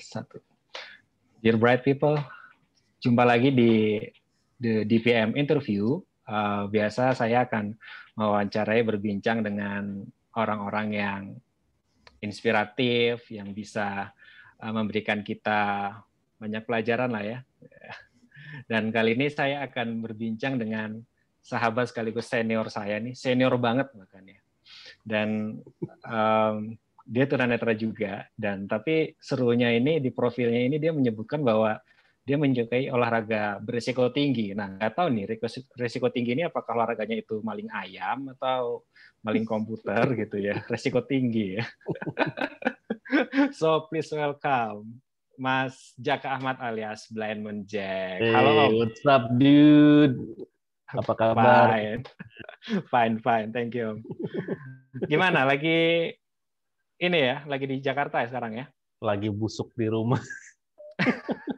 satu. Dear bright people, jumpa lagi di the DPM interview. Uh, biasa saya akan mewawancarai berbincang dengan orang-orang yang inspiratif, yang bisa uh, memberikan kita banyak pelajaran lah ya. Dan kali ini saya akan berbincang dengan sahabat sekaligus senior saya nih, senior banget makanya. Dan um, dia tunanetra juga dan tapi serunya ini di profilnya ini dia menyebutkan bahwa dia menyukai olahraga berisiko tinggi. Nah, nggak tahu nih risiko tinggi ini apakah olahraganya itu maling ayam atau maling komputer gitu ya. Risiko tinggi ya. so please welcome Mas Jaka Ahmad alias Blind Man Jack. Hey, Halo, what's up dude? Apa kabar? Fine. fine, fine. Thank you. Gimana? Lagi ini ya, lagi di Jakarta ya sekarang ya? Lagi busuk di rumah.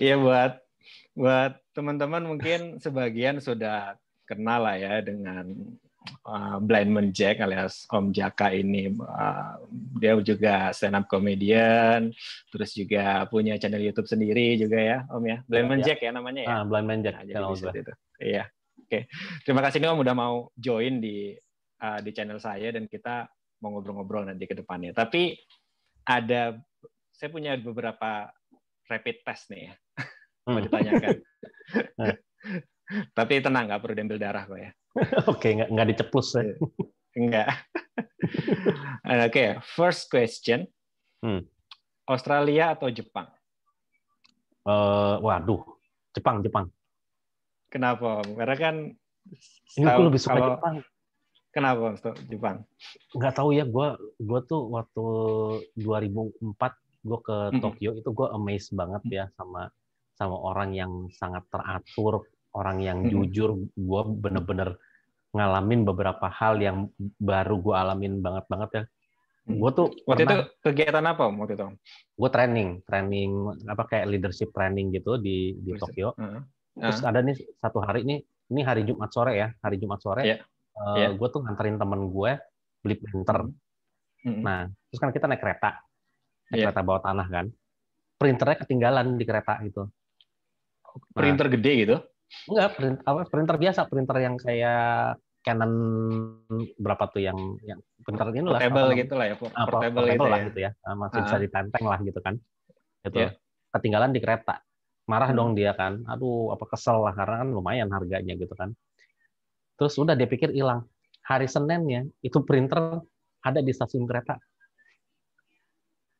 Iya buat buat teman-teman mungkin sebagian sudah kenal lah ya dengan uh, Blind Man Jack alias Om Jaka ini. Uh, dia juga stand up comedian, terus juga punya channel YouTube sendiri juga ya Om ya. Blind Man ya. Jack ya namanya ya. Ah, Blind Man Jack. Nah, jadi itu. Iya. Oke. Terima kasih nih Om udah mau join di uh, di channel saya dan kita mau ngobrol-ngobrol nanti ke depannya. Tapi ada saya punya beberapa rapid test nih ya. mau hmm. ditanyakan. Tapi tenang, nggak perlu diambil darah kok ya. Oke, nggak nggak diceplus ya. Enggak. Oke, okay, first question. Hmm. Australia atau Jepang? Uh, waduh, Jepang, Jepang. Kenapa? Karena kan ini aku lebih suka kalau, Jepang. Kenapa Jepang? Nggak tahu ya, gue gue tuh waktu 2004 gue ke Tokyo itu gue amazed banget ya sama sama orang yang sangat teratur, orang yang jujur. Gue bener-bener ngalamin beberapa hal yang baru gue alamin banget banget ya. Gue tuh waktu pernah, itu kegiatan apa waktu itu? Gue training, training apa kayak leadership training gitu di di Tokyo. Uh -huh. Terus ada nih satu hari ini ini hari Jumat sore ya, hari Jumat sore. Yeah uh, yeah. gue tuh nganterin temen gue beli printer. Mm-hmm. Nah, terus kan kita naik kereta, naik yeah. kereta bawah tanah kan. Printernya ketinggalan di kereta gitu. Nah, printer gede gitu? Enggak, printer, apa, printer biasa, printer yang kayak Canon berapa tuh yang yang printer ini lah. Portable gitu lah ya, portable, portable gitu lah ya. gitu ya. Masih uh-huh. bisa ditenteng lah gitu kan. Itu yeah. ketinggalan di kereta. Marah hmm. dong dia kan. Aduh, apa kesel lah karena kan lumayan harganya gitu kan. Terus udah dia pikir hilang. Hari Seninnya itu printer ada di stasiun kereta.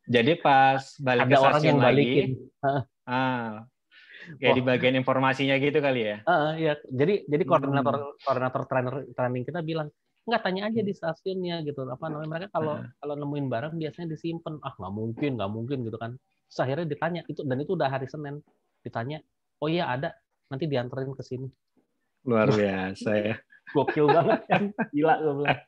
Jadi pas balik ada ke orang yang balikin. Lagi, ah, kayak di bagian informasinya gitu kali ya? Uh, ya. Jadi jadi koordinator hmm. koordinator trainer training kita bilang nggak tanya aja di stasiunnya gitu apa namanya mereka kalau uh. kalau nemuin barang biasanya disimpan ah nggak mungkin nggak mungkin gitu kan Terus akhirnya ditanya itu dan itu udah hari Senin ditanya oh iya ada nanti dianterin ke sini luar biasa ya gokil banget kan? Gila gue bilang.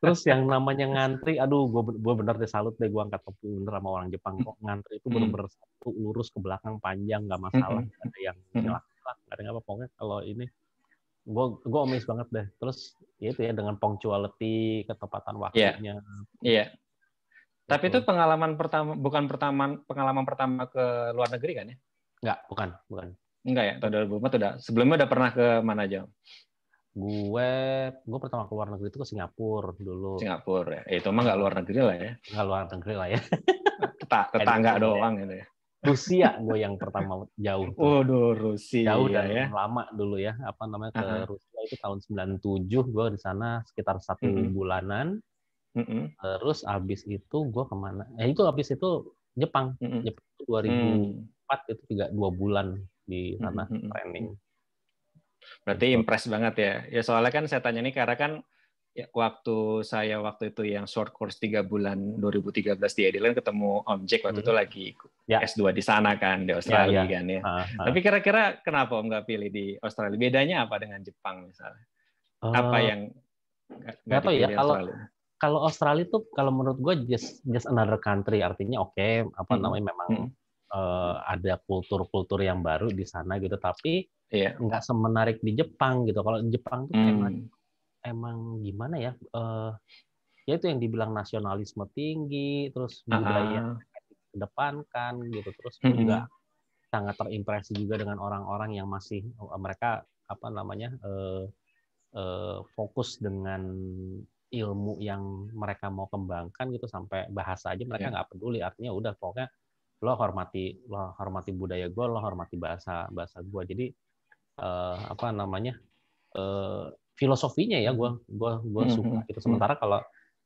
Terus yang namanya ngantri aduh gue gue bener deh salut deh gue angkat topi bener sama orang Jepang kok. Ngantri itu bener-bener satu lurus ke belakang panjang nggak masalah gak ada yang nyelak nggak ada apa pokoknya kalau ini gue gue amazed banget deh. Terus ya itu ya dengan punctuality ketepatan iya. waktunya. Iya. Yeah. yeah. tapi itu pengalaman pertama bukan pertama pengalaman pertama ke luar negeri kan ya? Enggak, bukan bukan. Enggak ya, tahun 2004 udah. Sebelumnya udah pernah ke mana aja? Gue gue pertama keluar negeri itu ke Singapura dulu. Singapura ya. Eh, itu mah nggak luar negeri lah ya. Nggak luar negeri lah ya. tetangga doang gitu ya. Rusia gue yang pertama jauh. Oh, Rusia jauh dan ya. lama dulu ya. Apa namanya ke uh -huh. Rusia itu tahun 97 gue di sana sekitar satu -huh. bulanan. -huh. Terus abis itu gue ke mana? Eh itu abis itu Jepang. -huh. Jepang 2004 uh itu tiga dua bulan di sana -huh. training. Berarti impress banget ya. Ya soalnya kan saya tanya nih karena kan ya, waktu saya waktu itu yang short course tiga bulan 2013 di Adelaide ketemu Om Jack waktu hmm. itu lagi ya. S2 di sana kan di Australia ya, ya. kan ya. Ha, ha. Tapi kira-kira kenapa Om nggak pilih di Australia? Bedanya apa dengan Jepang misalnya? Uh, apa yang nggak tahu ya kalau kalau Australia tuh kalau menurut gue just just another country artinya oke okay, apa hmm. namanya memang hmm. Uh, ada kultur-kultur yang baru di sana gitu tapi yeah. nggak semenarik di Jepang gitu. Kalau di Jepang tuh hmm. emang emang gimana ya? Uh, ya itu yang dibilang nasionalisme tinggi, terus budaya Ah, kedepankan gitu, terus mm-mm. juga sangat terimpresi juga dengan orang-orang yang masih oh, mereka apa namanya eh, eh, fokus dengan ilmu yang mereka mau kembangkan gitu sampai bahasa aja mereka Ya. nggak peduli artinya udah pokoknya lo hormati lo hormati budaya gue lo hormati bahasa bahasa gue jadi eh, apa namanya eh, filosofinya ya gue gue gue Hmm, suka hmm, gitu hmm. sementara kalau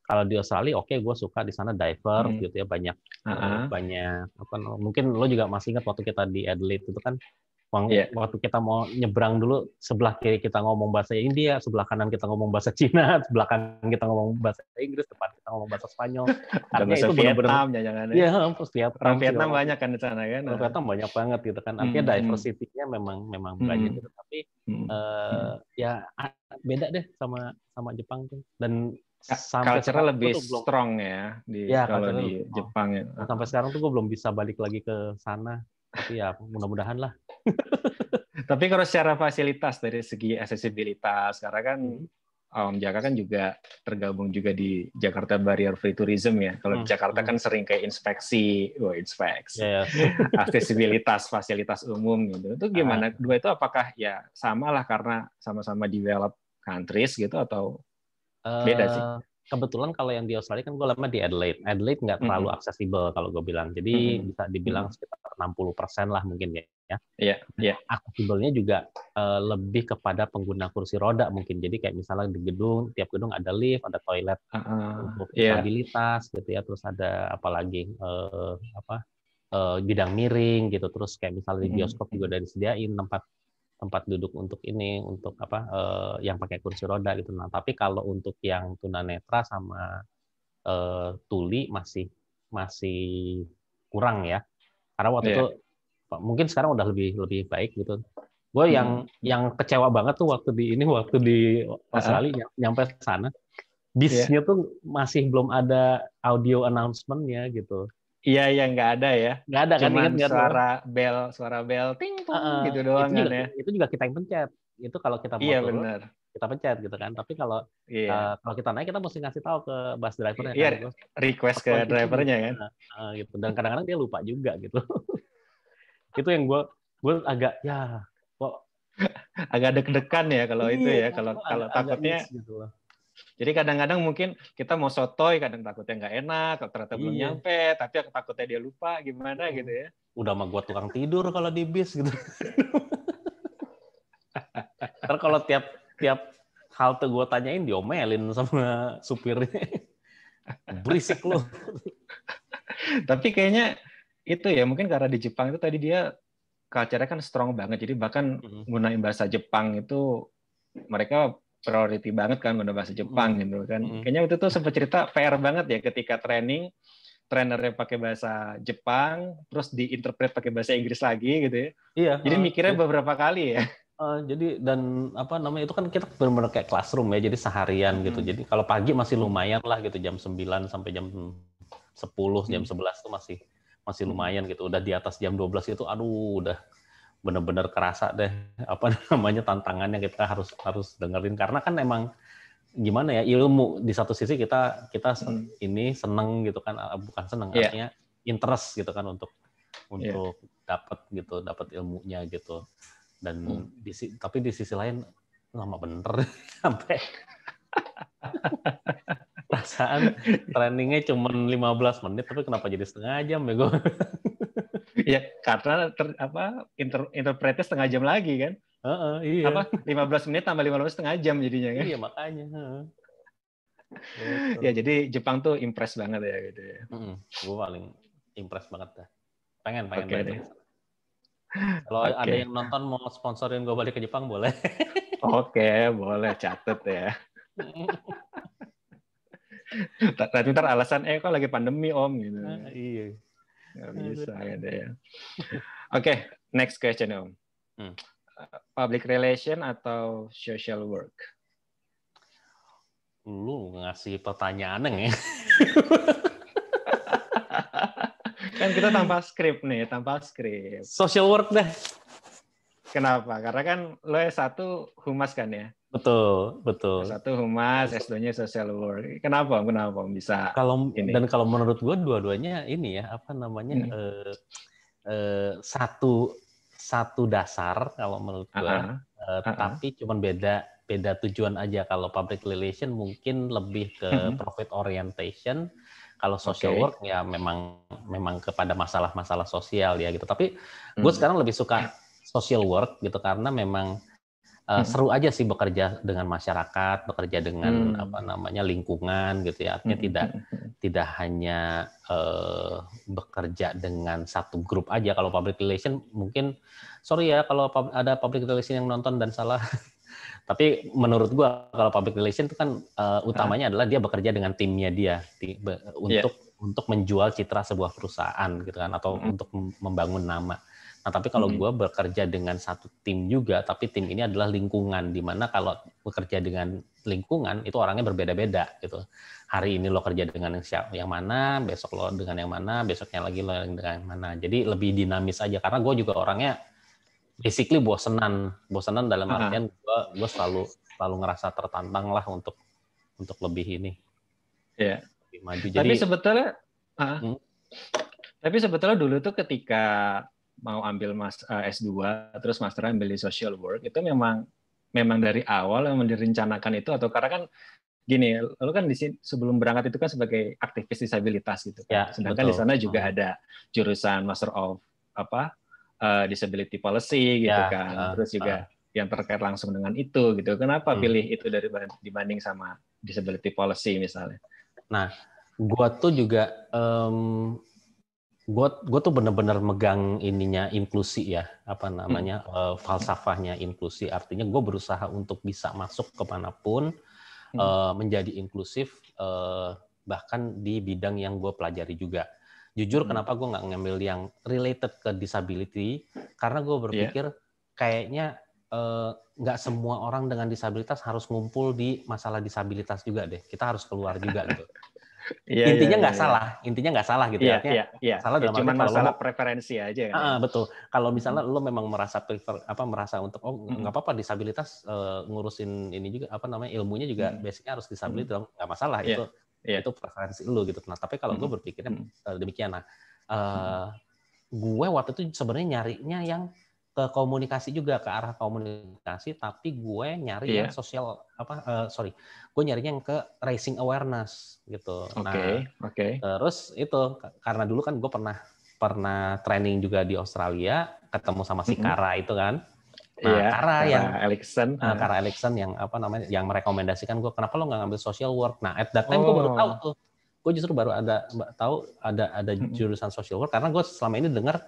kalau di Australia oke gue suka di sana diver Hmm. gitu ya banyak ah. banyak apa mungkin lo juga masih ingat waktu kita di Adelaide itu kan wang- Iya. waktu kita mau nyebrang dulu sebelah kiri kita ngomong bahasa India sebelah kanan kita ngomong bahasa Cina sebelah kanan kita ngomong bahasa Inggris depan kita ngomong bahasa Spanyol artinya bahasa itu Vietnam jangan Iya, terus Vietnam, Orang Vietnam macam. banyak kan di sana kan. Orang Vietnam banyak banget gitu kan. Artinya Hmm, hmm. diversity-nya memang memang Hmm. banyak gitu. Tapi Hmm. eh, ya beda deh sama sama Jepang tuh. Dan sampai sekarang lebih tuh belum strong ya di Ya, kalau di. Jepang ya. Sampai sekarang tuh gue belum bisa balik lagi ke sana. Tapi ya mudah-mudahan lah. Tapi kalau secara fasilitas dari segi aksesibilitas, karena kan Hmm. Om Jaka kan juga tergabung juga di Jakarta Barrier Free Tourism ya. Kalau di Hmm, Jakarta hmm. kan sering kayak inspeksi, oh inspeksi, Ya, ya. aksesibilitas fasilitas umum gitu. Itu gimana? Dua itu apakah ya sama lah karena sama-sama develop countries gitu atau Beda sih. Eh, Kebetulan kalau yang di Australia kan gue lama di Adelaide. Adelaide nggak terlalu Mhm. aksesibel kalau gue bilang. Jadi Mhm. bisa dibilang sekitar 60% lah mungkin ya. ya. Iya, iya. Aksesibelnya juga eh, lebih kepada pengguna kursi roda mungkin. Jadi kayak misalnya di gedung, tiap gedung ada lift, ada toilet Ah, ah, untuk iya. disabilitas gitu ya. Terus ada apa lagi eh, apa eh, bidang miring gitu. Terus kayak misalnya di bioskop juga udah disediain tempat tempat duduk untuk ini untuk apa eh, yang pakai kursi roda gitu. Nah, tapi kalau untuk yang tunanetra sama eh, tuli masih masih kurang ya. Karena waktu Iya. itu mungkin sekarang udah lebih lebih baik gitu. Gue yang yang kecewa banget tuh waktu di ini waktu di Australia ny- nyampe sana bisnya tuh masih belum ada audio announcement-nya gitu. Iya, iya nggak ada ya. Nggak ada kan Cuman ingat nggak tuh? suara bel, suara bel, ting tung Heeh, gitu doang itu kan juga, ya. itu juga kita yang pencet. Itu kalau kita mau Iya turun, benar. kita pencet gitu kan. Tapi kalau Iya. eh, kalau kita naik kita mesti ngasih tahu ke bus drivernya Iya, kan. Request ke itu? drivernya kan. eh, gitu. Dan kadang-kadang dia lupa juga gitu. itu yang gue gue agak ya kok Agak deg-degan ya kalau itu iya, ya. Kalau kalau takutnya gitu loh. Jadi kadang-kadang mungkin kita mau sotoy, kadang takutnya nggak enak, kalau ternyata belum Iya. nyampe, tapi aku takutnya dia lupa gimana gitu ya. udah mah gua tukang tidur kalau di bis gitu. Ntar kalau tiap tiap halte gua tanyain diomelin sama supirnya. Berisik lu. Tapi kayaknya itu ya mungkin karena di Jepang itu tadi dia culture-nya kan strong banget. Jadi bahkan Mm. gunain bahasa Jepang itu mereka priority banget kan guna bahasa Jepang Mm. gitu kan. Mm. Kayaknya waktu itu sempat cerita PR banget ya ketika training trainernya pakai bahasa Jepang, terus diinterpret pakai bahasa Inggris lagi gitu ya. Iya. Jadi eh, mikirnya beberapa kali ya. eh, jadi dan apa namanya itu kan kita benar-benar kayak classroom ya. Jadi seharian gitu. Hmm. Jadi kalau pagi masih lumayan lah gitu jam 9 sampai jam 10, jam Hmm. 11 tuh masih masih Hmm. lumayan gitu. Udah di atas jam 12 itu aduh udah benar-benar kerasa deh apa namanya tantangannya kita harus harus dengerin karena kan emang gimana ya ilmu di satu sisi kita kita se- Hmm. ini seneng gitu kan ah, bukan seneng Iya. artinya interest gitu kan untuk Iya. untuk dapat gitu dapat ilmunya gitu dan Hmm. di tapi di sisi lain lama bener sampai perasaan trainingnya cuma 15 menit tapi kenapa jadi setengah jam ya gue Ya karena ter- apa inter, interpretnya setengah jam lagi kan. Heeh, iya Apa 15 menit tambah 15 setengah jam jadinya kan. iya makanya heeh. Gitu. Ya jadi Jepang tuh impress banget ya gitu ya. gue paling impress banget dah pengen pengen balik sana. kalau Oke. ada yang nonton mau sponsorin gue balik ke Jepang boleh Oke, boleh catet ya. Tapi ntar alasan, eh kok lagi pandemi om gitu. iya Nggak bisa gitu ya. Oke, next question om. Hmm. Public relation atau social work? lu ngasih pertanyaan ya Kan kita tanpa skrip nih, tanpa skrip. social work dah Kenapa? Karena kan lo S1 humas kan ya? Betul, betul. Satu humas, S2-nya social work. Kenapa? Kenapa bisa? Kalau ini? dan kalau menurut gue dua-duanya ini ya apa namanya hmm. eh, eh, satu satu dasar kalau menurut gue, uh -huh. eh, uh -huh. tapi cuman beda beda tujuan aja. Kalau public relation mungkin lebih ke hmm. profit orientation. Kalau social okay. work ya memang memang kepada masalah-masalah sosial ya gitu. Tapi gue hmm. sekarang lebih suka social work gitu karena memang Uh, hmm. seru aja sih bekerja dengan masyarakat, bekerja dengan hmm. apa namanya lingkungan gitu ya. Artinya hmm. tidak tidak hanya uh, bekerja dengan satu grup aja. Kalau public relation mungkin sorry ya kalau ada public relation yang nonton dan salah. Tapi menurut gua kalau public relation itu kan uh, utamanya adalah dia bekerja dengan timnya dia di, be, untuk yeah. untuk menjual citra sebuah perusahaan gitu kan atau hmm. untuk membangun nama. Nah, tapi kalau hmm. gue bekerja dengan satu tim juga, tapi tim ini adalah lingkungan, di mana kalau bekerja dengan lingkungan itu orangnya berbeda-beda gitu. Hari ini lo kerja dengan yang siapa, yang mana, besok lo dengan yang mana, besoknya lagi lo dengan yang mana. Jadi lebih dinamis aja karena gue juga orangnya basically bosenan, bosenan dalam artian gue gue selalu selalu ngerasa tertantang lah untuk untuk lebih ini. Iya. Lebih maju. Jadi, tapi sebetulnya, uh, hmm? tapi sebetulnya dulu tuh ketika mau ambil mas uh, eh, S2 terus master ambil di social work itu memang memang dari awal memang direncanakan itu atau karena kan gini lu kan di sini sebelum berangkat itu kan sebagai aktivis disabilitas gitu kan. Ya, Sedangkan betul. di sana juga hmm. ada jurusan Master of apa uh, disability policy gitu ya, kan. Uh, terus juga uh. yang terkait langsung dengan itu gitu. Kenapa hmm. pilih itu dari dibanding sama disability policy misalnya? Nah, gua tuh juga um, gue gue tuh bener-bener megang ininya inklusi ya apa namanya hmm. uh, falsafahnya inklusi artinya gue berusaha untuk bisa masuk ke mana pun hmm. uh, menjadi inklusif uh, bahkan di bidang yang gue pelajari juga jujur hmm. kenapa gue nggak ngambil yang related ke disability karena gue berpikir yeah. kayaknya nggak uh, semua orang dengan disabilitas harus ngumpul di masalah disabilitas juga deh kita harus keluar juga gitu Iya, intinya iya, nggak iya, iya, salah, intinya nggak salah gitu iya, ya. Iya, iya. Salah dalam cuma masalah lo, preferensi aja kan. Ah, betul. Kalau misalnya hmm. lo memang merasa prefer apa merasa untuk oh nggak hmm. apa-apa disabilitas uh, ngurusin ini juga apa namanya ilmunya juga hmm. basicnya harus disabilitas hmm. nggak masalah yeah. itu. Yeah. Itu preferensi lo gitu. Nah, tapi kalau hmm. gue berpikirnya hmm. demikian nah uh, hmm. gue waktu itu sebenarnya nyarinya yang ke komunikasi juga ke arah komunikasi tapi gue nyari yeah. yang sosial apa uh, sorry gue nyarinya yang ke raising awareness gitu oke okay. nah, oke okay. terus itu karena dulu kan gue pernah pernah training juga di Australia ketemu sama si Kara mm -hmm. itu kan nah yeah, Kara yang Alexson uh, Kara Alexson yang apa namanya yang merekomendasikan gue kenapa lo nggak ngambil social work nah at that time oh. gue baru tahu tuh gue justru baru ada tahu ada ada jurusan social work karena gue selama ini dengar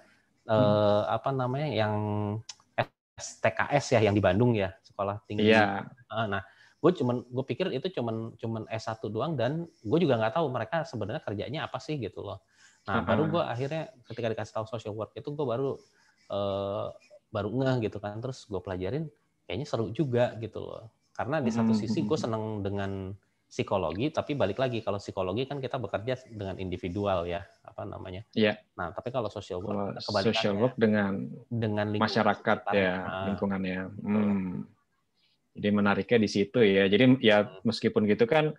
hmm. apa namanya yang STKS ya yang di Bandung ya sekolah tinggi. Yeah. Nah, gue cuman gue pikir itu cuman cuman S1 doang dan gue juga nggak tahu mereka sebenarnya kerjanya apa sih gitu loh. Nah, uh -huh. baru gue akhirnya ketika dikasih tahu social work itu gue baru uh, baru ngeh gitu kan. Terus gue pelajarin kayaknya seru juga gitu loh. Karena di satu sisi gue seneng dengan psikologi, tapi balik lagi kalau psikologi kan kita bekerja dengan individual ya, apa namanya? Iya. Nah, tapi kalau social work kalau social work dengan dengan masyarakat ya, nah. lingkungannya. Hmm. Jadi menariknya di situ ya. Jadi ya meskipun gitu kan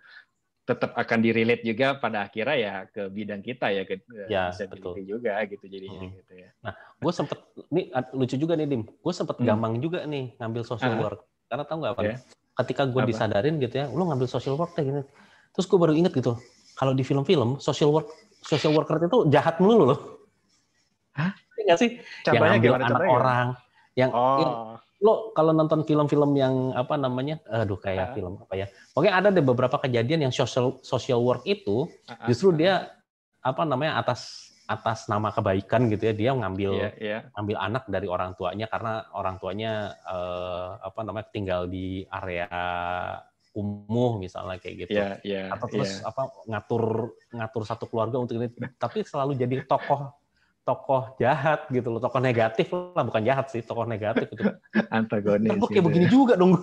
tetap akan direlate juga pada akhirnya ya ke bidang kita ya ke ya, betul. juga gitu jadinya hmm. gitu ya. Nah, gue sempet ini lucu juga nih Dim, gue sempet hmm. gampang juga nih ngambil social uh work karena tahu nggak apa? Yeah ketika gue disadarin gitu ya lu ngambil social work deh gitu terus gue baru inget gitu kalau di film-film social work social worker itu jahat melulu loh Hah? Iya nggak sih Contohnya yang ngambil anak orang yang, oh. lo kalau nonton film-film yang apa namanya aduh kayak uh. film apa ya pokoknya ada deh beberapa kejadian yang social social work itu uh, justru dia apa namanya atas atas nama kebaikan gitu ya dia ngambil yeah, yeah. ngambil anak dari orang tuanya karena orang tuanya uh, apa namanya tinggal di area umuh misalnya kayak gitu yeah, yeah, atau terus yeah. apa ngatur ngatur satu keluarga untuk ini tapi selalu jadi tokoh tokoh jahat gitu loh tokoh negatif lah bukan jahat sih tokoh negatif itu antagonis kayak gitu begini ya. juga dong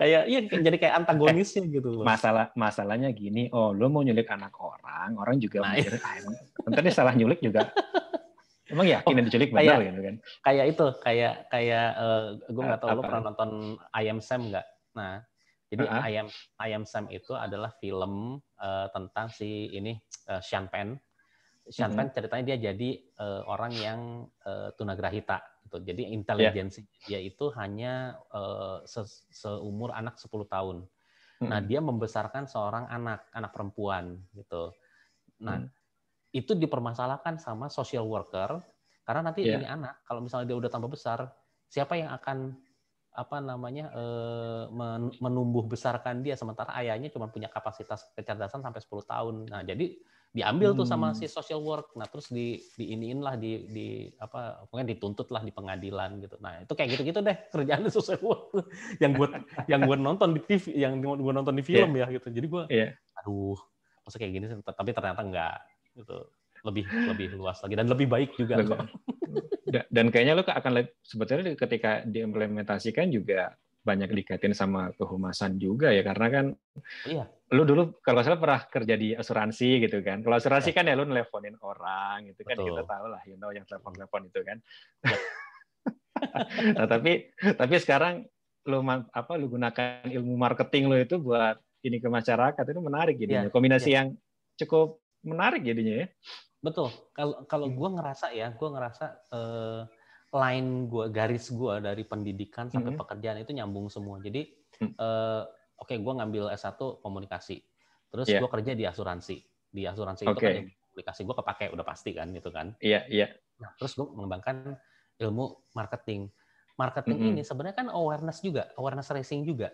kayak iya jadi kayak antagonisnya gitu loh. Masalah masalahnya gini, oh lo mau nyulik anak orang, orang juga nah, mikir, ah, emang salah nyulik juga. Emang yakin yang diculik benar gitu kan? Kayak itu, kayak kayak uh, gue nggak tahu lo pernah nonton Ayam Sam nggak? Nah, jadi uh -huh. Ayam Ayam Sam itu adalah film uh, tentang si ini uh, Sean Penn. Sean Penn ceritanya dia jadi uh, orang yang uh, tunagrahita gitu. Jadi intelijensi yeah. dia itu hanya uh, se seumur anak 10 tahun. Nah, dia membesarkan seorang anak, anak perempuan gitu. Nah, hmm. itu dipermasalahkan sama social worker karena nanti yeah. ini anak kalau misalnya dia udah tambah besar, siapa yang akan apa namanya eh, menumbuh besarkan dia sementara ayahnya cuma punya kapasitas kecerdasan sampai 10 tahun. Nah, jadi diambil tuh sama si hmm. social work nah terus di diiniin lah di di apa mungkin dituntut lah di pengadilan gitu nah itu kayak gitu-gitu deh kerjaan social work yang buat yang gue nonton di TV yang gue nonton di film yeah. ya gitu jadi gue yeah. aduh masa kayak gini tapi ternyata enggak gitu lebih lebih luas lagi dan lebih baik juga kok. dan kayaknya lo akan sebetulnya ketika diimplementasikan juga banyak dikaitin sama kehumasan juga ya karena kan iya. lu dulu kalau salah pernah kerja di asuransi gitu kan kalau asuransi ya. kan ya lu nelponin orang gitu kan kita tahu lah you know yang telepon telepon itu kan ya. nah tapi tapi sekarang lu apa lu gunakan ilmu marketing lu itu buat ini ke masyarakat itu menarik jadinya ya. kombinasi ya. yang cukup menarik jadinya ya betul kalau kalau hmm. gue ngerasa ya gue ngerasa eh, line gue, garis gue dari pendidikan sampai mm -hmm. pekerjaan itu nyambung semua. Jadi, mm. uh, oke, okay, gue ngambil S1 komunikasi, terus yeah. gue kerja di asuransi. Di asuransi okay. itu kan komunikasi gue kepake udah pasti kan, itu kan. Iya, yeah, iya. Yeah. Nah, terus gue mengembangkan ilmu marketing. Marketing mm -hmm. ini sebenarnya kan awareness juga, awareness racing juga.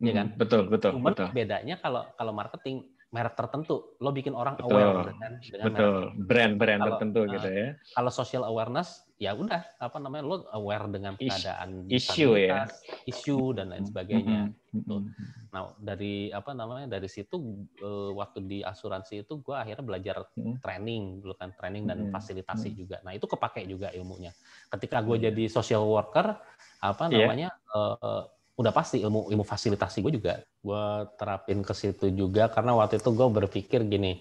Iya kan? Betul, betul, Cuman betul. bedanya kalau kalau marketing merek tertentu, lo bikin orang betul, aware dengan, dengan betul. brand-brand tertentu uh, gitu ya. Kalau social awareness, ya udah apa namanya lo aware dengan keadaan isu ya, isu dan lain sebagainya. Mm -hmm. Nah dari apa namanya dari situ uh, waktu di asuransi itu gue akhirnya belajar training dulu kan training dan fasilitasi mm -hmm. juga. Nah itu kepake juga ilmunya. Ketika gue jadi social worker apa iya. namanya yeah. uh, udah pasti ilmu ilmu fasilitasi gue juga gue terapin ke situ juga. Karena waktu itu gue berpikir gini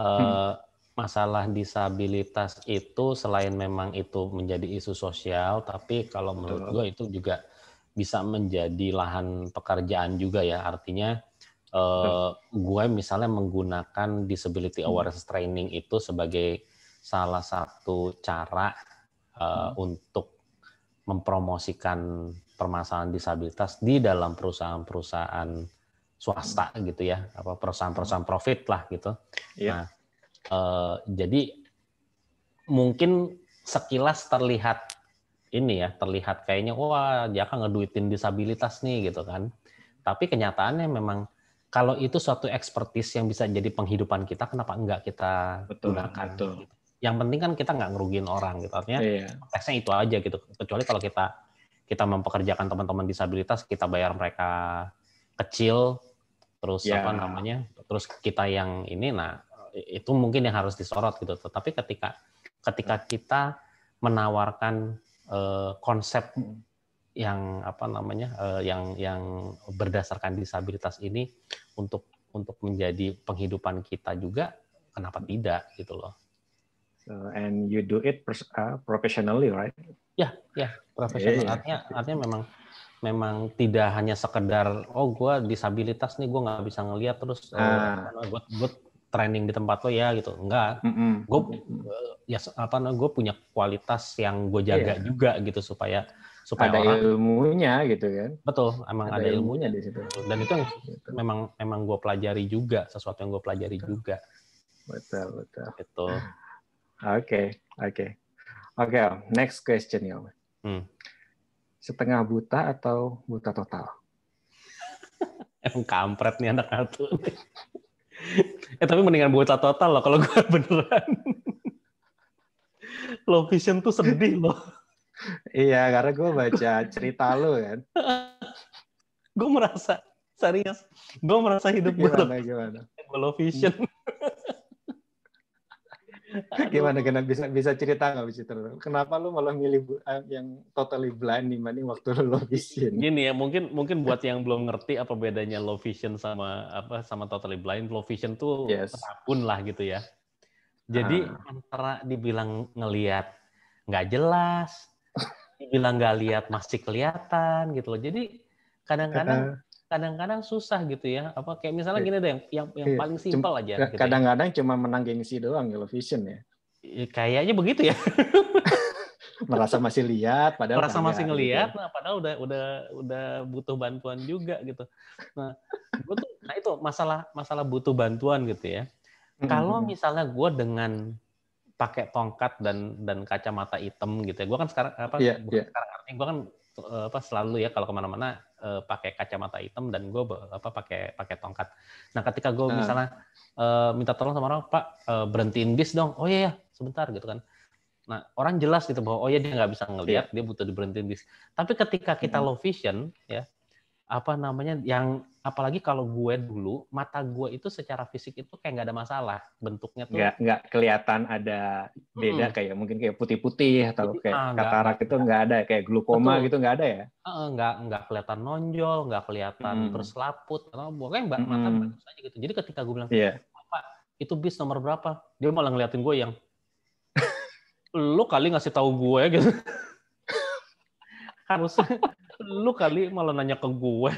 uh, masalah disabilitas itu selain memang itu menjadi isu sosial tapi kalau menurut gue itu juga bisa menjadi lahan pekerjaan juga ya. Artinya uh, gue misalnya menggunakan disability hmm. awareness training itu sebagai salah satu cara uh, untuk mempromosikan permasalahan disabilitas di dalam perusahaan-perusahaan swasta gitu ya, apa perusahaan-perusahaan profit lah gitu. Yeah. Nah, eh, jadi mungkin sekilas terlihat ini ya, terlihat kayaknya wah dia akan ngeduitin disabilitas nih gitu kan. Tapi kenyataannya memang kalau itu suatu ekspertis yang bisa jadi penghidupan kita, kenapa enggak kita betul, gunakan? Betul. Gitu. Yang penting kan kita nggak ngerugiin orang gitu. Artinya yeah. tesnya itu aja gitu. Kecuali kalau kita kita mempekerjakan teman-teman disabilitas, kita bayar mereka kecil, terus yeah. apa namanya, terus kita yang ini, nah itu mungkin yang harus disorot gitu. Tetapi ketika ketika kita menawarkan uh, konsep yang apa namanya, uh, yang yang berdasarkan disabilitas ini untuk untuk menjadi penghidupan kita juga, kenapa tidak gitu loh? So, and you do it uh, professionally, right? Ya, ya, profesional. Yeah, Artinya, artinya memang memang tidak hanya sekedar oh gue disabilitas nih gue nggak bisa ngeliat terus ah. oh, gue gue training di tempat lo ya gitu enggak mm -hmm. gue ya apa gue punya kualitas yang gue jaga yeah. juga gitu supaya supaya ada orang, ilmunya gitu kan betul emang ada, ada ilmunya di situ dan itu yang gitu. memang memang gue pelajari juga sesuatu yang gue pelajari betul. juga betul betul itu oke okay, oke okay. Oke, okay, next question ya. Hmm. Setengah buta atau buta total? Emang kampret nih anak satu. eh tapi mendingan buta total loh kalau gue beneran. Low vision tuh sedih loh. iya, karena gue baca cerita lo kan. gue merasa serius, gue merasa hidup gue gimana, gimana? low vision. Gimana kena bisa bisa cerita nggak bisa cerita? Kenapa lu malah milih eh, yang totally blind dibanding waktu lu low vision? Gini ya, mungkin mungkin buat yang belum ngerti apa bedanya low vision sama apa sama totally blind. Low vision tuh yes. lah gitu ya. Jadi Ah. antara dibilang ngelihat nggak jelas, dibilang nggak lihat masih kelihatan gitu loh. Jadi kadang-kadang kadang-kadang susah gitu ya. Apa kayak misalnya Iya. gini deh, yang yang, yang Iya. paling simpel aja. Gitu ya. Kadang-kadang cuma menang gengsi doang Yellow Vision ya. Ya, Kayaknya begitu ya. Merasa masih lihat padahal Merasa masih gitu. ngelihat, nah padahal udah udah udah butuh bantuan juga gitu. Nah, gue tuh, nah itu masalah masalah butuh bantuan gitu ya. Mm-mm. Kalau misalnya gue dengan pakai tongkat dan dan kacamata hitam gitu ya, gue kan sekarang apa? Iya, bukan iya. sekarang artinya gue kan eh, apa selalu ya kalau ke mana-mana eh, pakai kacamata hitam dan gue apa pakai pakai tongkat. Nah ketika gue Ah. misalnya eh, minta tolong sama orang, Pak eh, berhentiin bis dong. Oh iya ya, sebentar gitu kan. Nah orang jelas gitu bahwa oh ya dia nggak bisa ngelihat, dia butuh diberhentiin bis. Tapi ketika kita Mm-mm. low vision ya apa namanya yang apalagi kalau gue dulu mata gue itu secara fisik itu kayak nggak ada masalah bentuknya tuh nggak nggak kelihatan ada beda Mm-mm. kayak mungkin kayak putih-putih atau kayak ah, katarak itu nggak ada kayak glukoma Betul. gitu nggak ada ya nggak nggak kelihatan nonjol nggak kelihatan Mm. berselaput atau pokoknya mbak mata Mm-mm. bagus aja gitu jadi ketika gue bilang iya itu bis nomor berapa dia malah ngeliatin gue yang lu kali ngasih tahu gue gitu harusnya lu kali malah nanya ke gue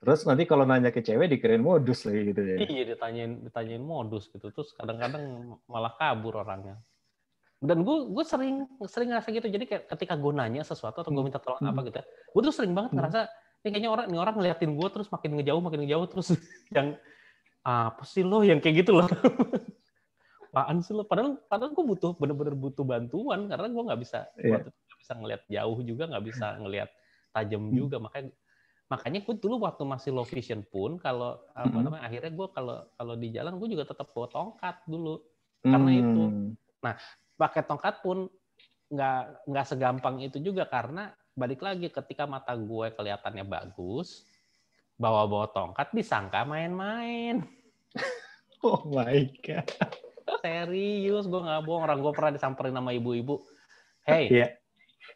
terus nanti kalau nanya ke cewek dikirain modus lagi gitu ya. Iya ditanyain ditanyain modus gitu. Terus kadang-kadang malah kabur orangnya. Dan gue gue sering sering ngerasa gitu. Jadi kayak ketika gue nanya sesuatu atau gue minta tolong apa gitu ya gue tuh sering banget Hmm. ngerasa ini kayaknya orang ini orang ngeliatin gue terus makin ngejauh makin ngejauh terus. Yang apa sih lo? Yang kayak gitu loh. Apaan sih lo? Padahal padahal gue butuh bener-bener butuh bantuan. Karena gue nggak bisa itu nggak bisa ngelihat jauh juga nggak bisa ngelihat tajam Hmm. juga makanya makanya gue dulu waktu masih low vision pun kalau apa Mhm. namanya akhirnya gue kalau kalau di jalan gue juga tetap bawa tongkat dulu karena itu. Hmm. pakai tongkat pun nggak nggak segampang itu juga karena balik lagi ketika mata gue kelihatannya bagus bawa-bawa tongkat disangka main-main oh my god serius gue nggak bohong orang gue pernah disamperin sama ibu-ibu hey Iya.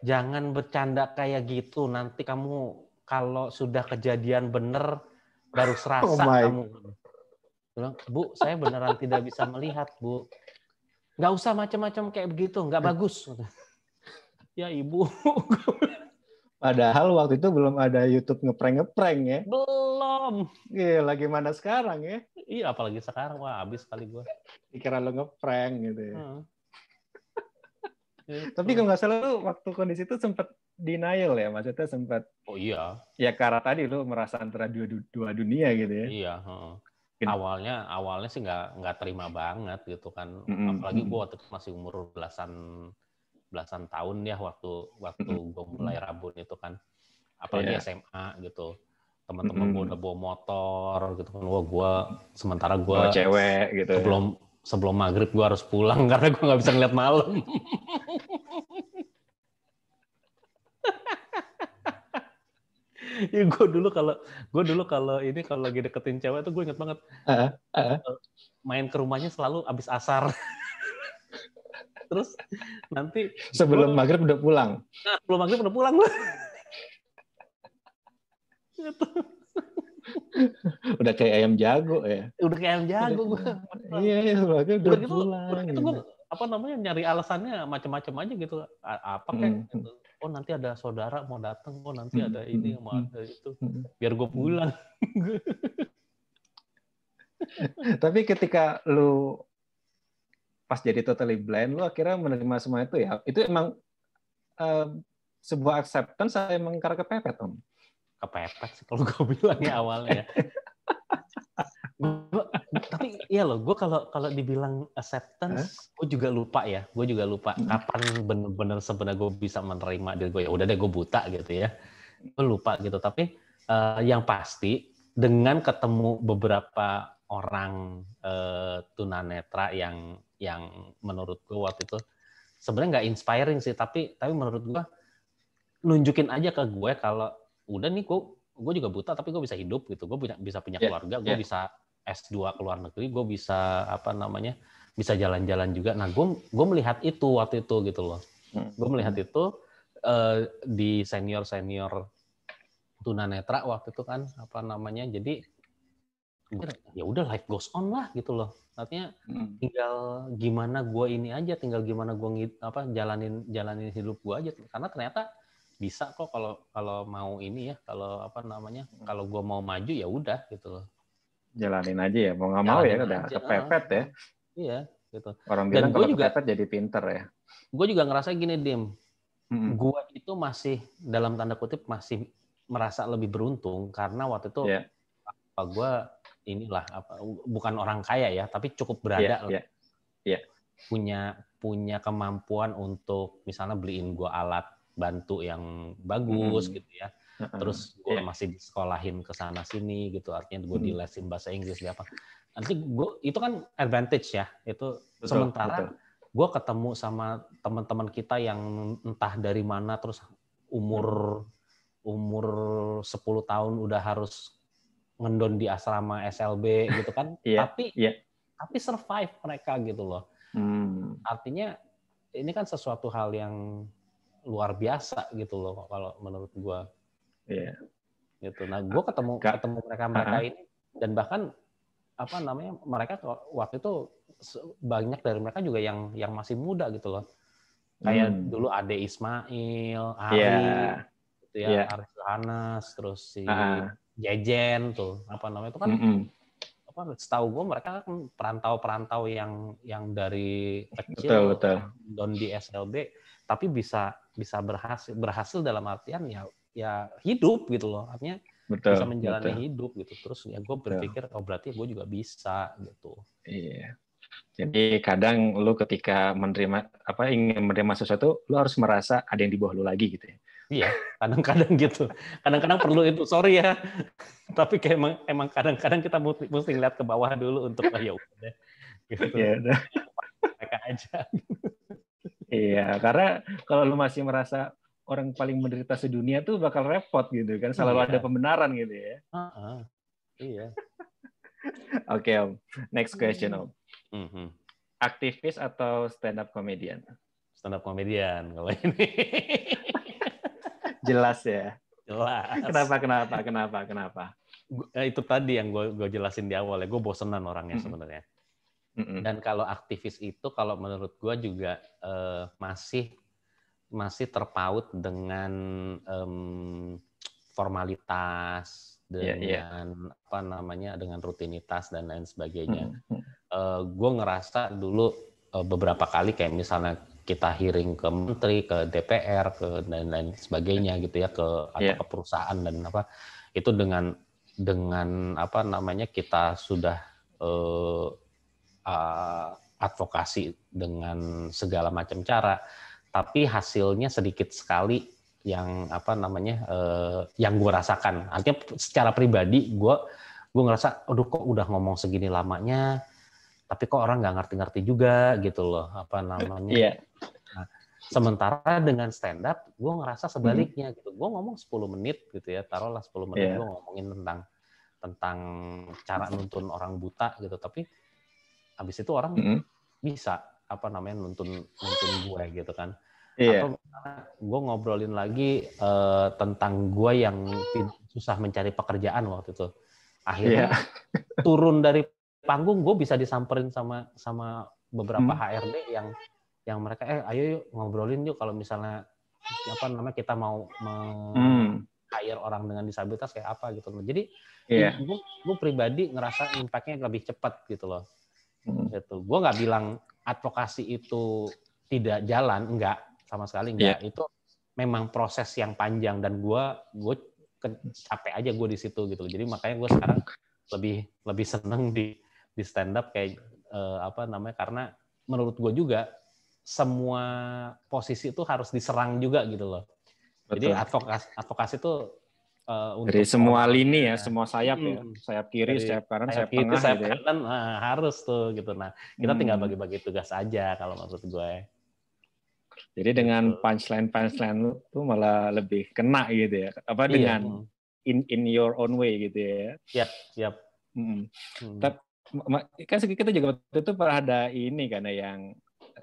Jangan bercanda kayak gitu. Nanti kamu kalau sudah kejadian bener baru serasa Oh my. kamu. Bilang bu saya beneran tidak bisa melihat bu. Nggak usah macam-macam kayak begitu. Nggak bagus. Ya ibu. Padahal waktu itu belum ada YouTube ngeprank ngeprank ya. Belum. Iya, lagi mana sekarang ya? Iya apalagi sekarang. Wah habis kali gue dikira lo ngeprank gitu ya. Hmm. Gitu. tapi kalau nggak salah lu waktu kondisi itu sempat denial ya maksudnya sempat oh iya ya karena tadi lu merasa antara dua, dua dunia gitu ya Iya, heeh. Awalnya awalnya sih nggak nggak terima banget gitu kan. Mm-mm, Apalagi mm-mm. gue waktu itu masih umur belasan belasan tahun ya waktu waktu gue mulai rabun itu kan. Apalagi Iya. SMA gitu. Teman-teman gue Mm-mm. udah bawa motor gitu kan. Wah gue sementara gue cewek gitu ya. Sebelum sebelum maghrib gue harus pulang karena gue nggak bisa ngeliat malam. ya gue dulu kalau gue dulu kalau ini kalau lagi deketin cewek tuh gue inget banget. Heeh, heeh. main ke rumahnya selalu abis asar. Terus nanti sebelum Gua- maghrib udah pulang? Nah, belum maghrib udah pulang loh udah kayak ayam jago ya? Udah kayak ayam jago gue iya iya maghrib udah, udah gitu pulang udah gitu gitu. gue apa namanya nyari alasannya macam-macam aja gitu A- apa kayak Hmm. gitu. oh nanti ada saudara mau datang oh nanti Hmm, ada ini hmm, mau hmm. ada itu Hmm. biar gue pulang tapi ketika lu pas jadi totally blind lu akhirnya menerima semua itu ya itu emang eh, sebuah acceptance saya emang karena kepepet om kepepet sih kalau gue bilang ya awalnya. Gua- tapi iya loh, gue kalau kalau dibilang acceptance, gue juga lupa ya. Gue juga lupa Hmm. kapan bener-bener sebenarnya gue bisa menerima diri gue. Ya udah deh, gue buta gitu ya. Gue lupa gitu. Tapi eh, yang pasti dengan ketemu beberapa orang eh, tunanetra yang yang menurut gue waktu itu sebenarnya nggak inspiring sih, tapi tapi menurut gue nunjukin aja ke gue kalau udah nih gue gue juga buta tapi gue bisa hidup gitu gue bisa punya Yeah, keluarga gue yeah. bisa S2 ke luar negeri gue bisa apa namanya bisa jalan-jalan juga nah gue gue melihat itu waktu itu gitu loh Hmm. gue melihat itu eh, di senior senior tunanetra waktu itu kan apa namanya jadi ya udah life goes on lah gitu loh artinya hmm. tinggal gimana gue ini aja tinggal gimana gue apa jalanin jalanin hidup gue aja karena ternyata bisa kok kalau kalau mau ini ya kalau apa namanya hmm. kalau gue mau maju ya udah gitu loh jalanin aja ya mau nggak mau ya udah kepepet ya iya gitu orang bilang Dan kalau juga, kepepet jadi pinter ya gue juga ngerasa gini dim hmm. gue itu masih dalam tanda kutip masih merasa lebih beruntung karena waktu itu yeah. apa gue inilah apa bukan orang kaya ya tapi cukup berada yeah, yeah. Yeah. punya punya kemampuan untuk misalnya beliin gue alat bantu yang bagus hmm. gitu ya terus gue yeah. masih disekolahin ke sana sini gitu artinya gue hmm. dilesin bahasa Inggris di apa nanti gue itu kan advantage ya itu betul, sementara gue ketemu sama teman-teman kita yang entah dari mana terus umur umur 10 tahun udah harus ngendon di asrama SLB gitu kan yeah, tapi yeah. tapi survive mereka gitu loh hmm. artinya ini kan sesuatu hal yang luar biasa gitu loh kalau menurut gue. Iya. Yeah. Gitu. Nah, gue ketemu Gak. ketemu mereka mereka uh -huh. ini dan bahkan apa namanya mereka waktu itu banyak dari mereka juga yang yang masih muda gitu loh. Kayak hmm. dulu Ade Ismail, Ari, yeah. gitu ya, yeah. Johannes, terus si uh -huh. Jejen tuh apa namanya itu kan mm -hmm. apa setahu gue mereka kan perantau-perantau yang yang dari kecil betul, betul. don di SLB tapi bisa bisa berhasil berhasil dalam artian ya ya hidup gitu loh. Artinya betul, bisa menjalani betul. hidup gitu. Terus ya gue berpikir oh berarti gue juga bisa gitu. Iya. Jadi kadang lu ketika menerima apa ingin menerima sesuatu lu harus merasa ada yang di bawah lu lagi gitu ya. Iya kadang-kadang gitu. Kadang-kadang perlu itu sorry ya. Tapi kayak emang emang kadang-kadang kita mesti, mesti lihat ke bawah dulu untuk oh, ya udah. Gitu. Ya udah. Mereka aja. Iya, karena kalau lu masih merasa orang paling menderita sedunia tuh bakal repot gitu kan, selalu iya. ada pembenaran gitu ya. Uh -uh. Iya. Oke okay, Om, next question Om. Mm -hmm. Aktivis atau stand up comedian? Stand up comedian kalau ini. Jelas ya. Jelas. Kenapa? Kenapa? Kenapa? Kenapa? Eh, itu tadi yang gue gue jelasin di awal ya. Gue bosenan orangnya mm -hmm. sebenarnya. Dan kalau aktivis itu, kalau menurut gue juga uh, masih masih terpaut dengan um, formalitas, dengan yeah, yeah. apa namanya, dengan rutinitas dan lain sebagainya. Mm-hmm. Uh, eh, gue ngerasa dulu uh, beberapa kali kayak misalnya kita hearing ke menteri, ke DPR, ke dan lain sebagainya gitu ya, ke atau yeah. ke perusahaan dan apa itu dengan dengan apa namanya kita sudah uh, uh, advokasi dengan segala macam cara, tapi hasilnya sedikit sekali yang apa namanya uh, yang gue rasakan. Artinya secara pribadi gue gue ngerasa, aduh kok udah ngomong segini lamanya, tapi kok orang nggak ngerti-ngerti juga gitu loh apa namanya. Yeah. Nah, sementara dengan stand up, gue ngerasa sebaliknya gitu. Gue ngomong 10 menit gitu ya, taruhlah 10 menit yeah. gue ngomongin tentang tentang cara nuntun orang buta gitu, tapi habis itu orang mm -hmm. bisa apa namanya nuntun nuntun gue gitu kan yeah. atau gue ngobrolin lagi uh, tentang gue yang susah mencari pekerjaan waktu itu akhirnya yeah. turun dari panggung gue bisa disamperin sama sama beberapa hmm. HRD yang yang mereka eh ayo yuk ngobrolin yuk kalau misalnya apa namanya kita mau hmm. hire orang dengan disabilitas kayak apa gitu jadi yeah. gue gue pribadi ngerasa impactnya lebih cepat gitu loh Hmm. Itu. Gue nggak bilang advokasi itu tidak jalan, enggak sama sekali enggak. Yeah. Itu memang proses yang panjang dan gue gue capek aja gue di situ gitu. Jadi makanya gue sekarang lebih lebih seneng di di stand up kayak uh, apa namanya karena menurut gue juga semua posisi itu harus diserang juga gitu loh. Betul. Jadi advokasi advokasi itu Uh, untuk dari semua orang, lini ya, ya, semua sayap ya, hmm. ya, sayap kiri, dari sayap kanan, sayap, sayap tengah, sayap gitu ya. kanan, nah, harus tuh gitu. Nah, kita hmm. tinggal bagi-bagi tugas aja kalau menurut gue. Jadi dengan punchline punchline lu tuh malah lebih kena gitu ya, apa iya. dengan in in your own way gitu ya? Siap, siap. Hmm. Hmm. Tapi kan kita juga waktu itu pernah ada ini karena yang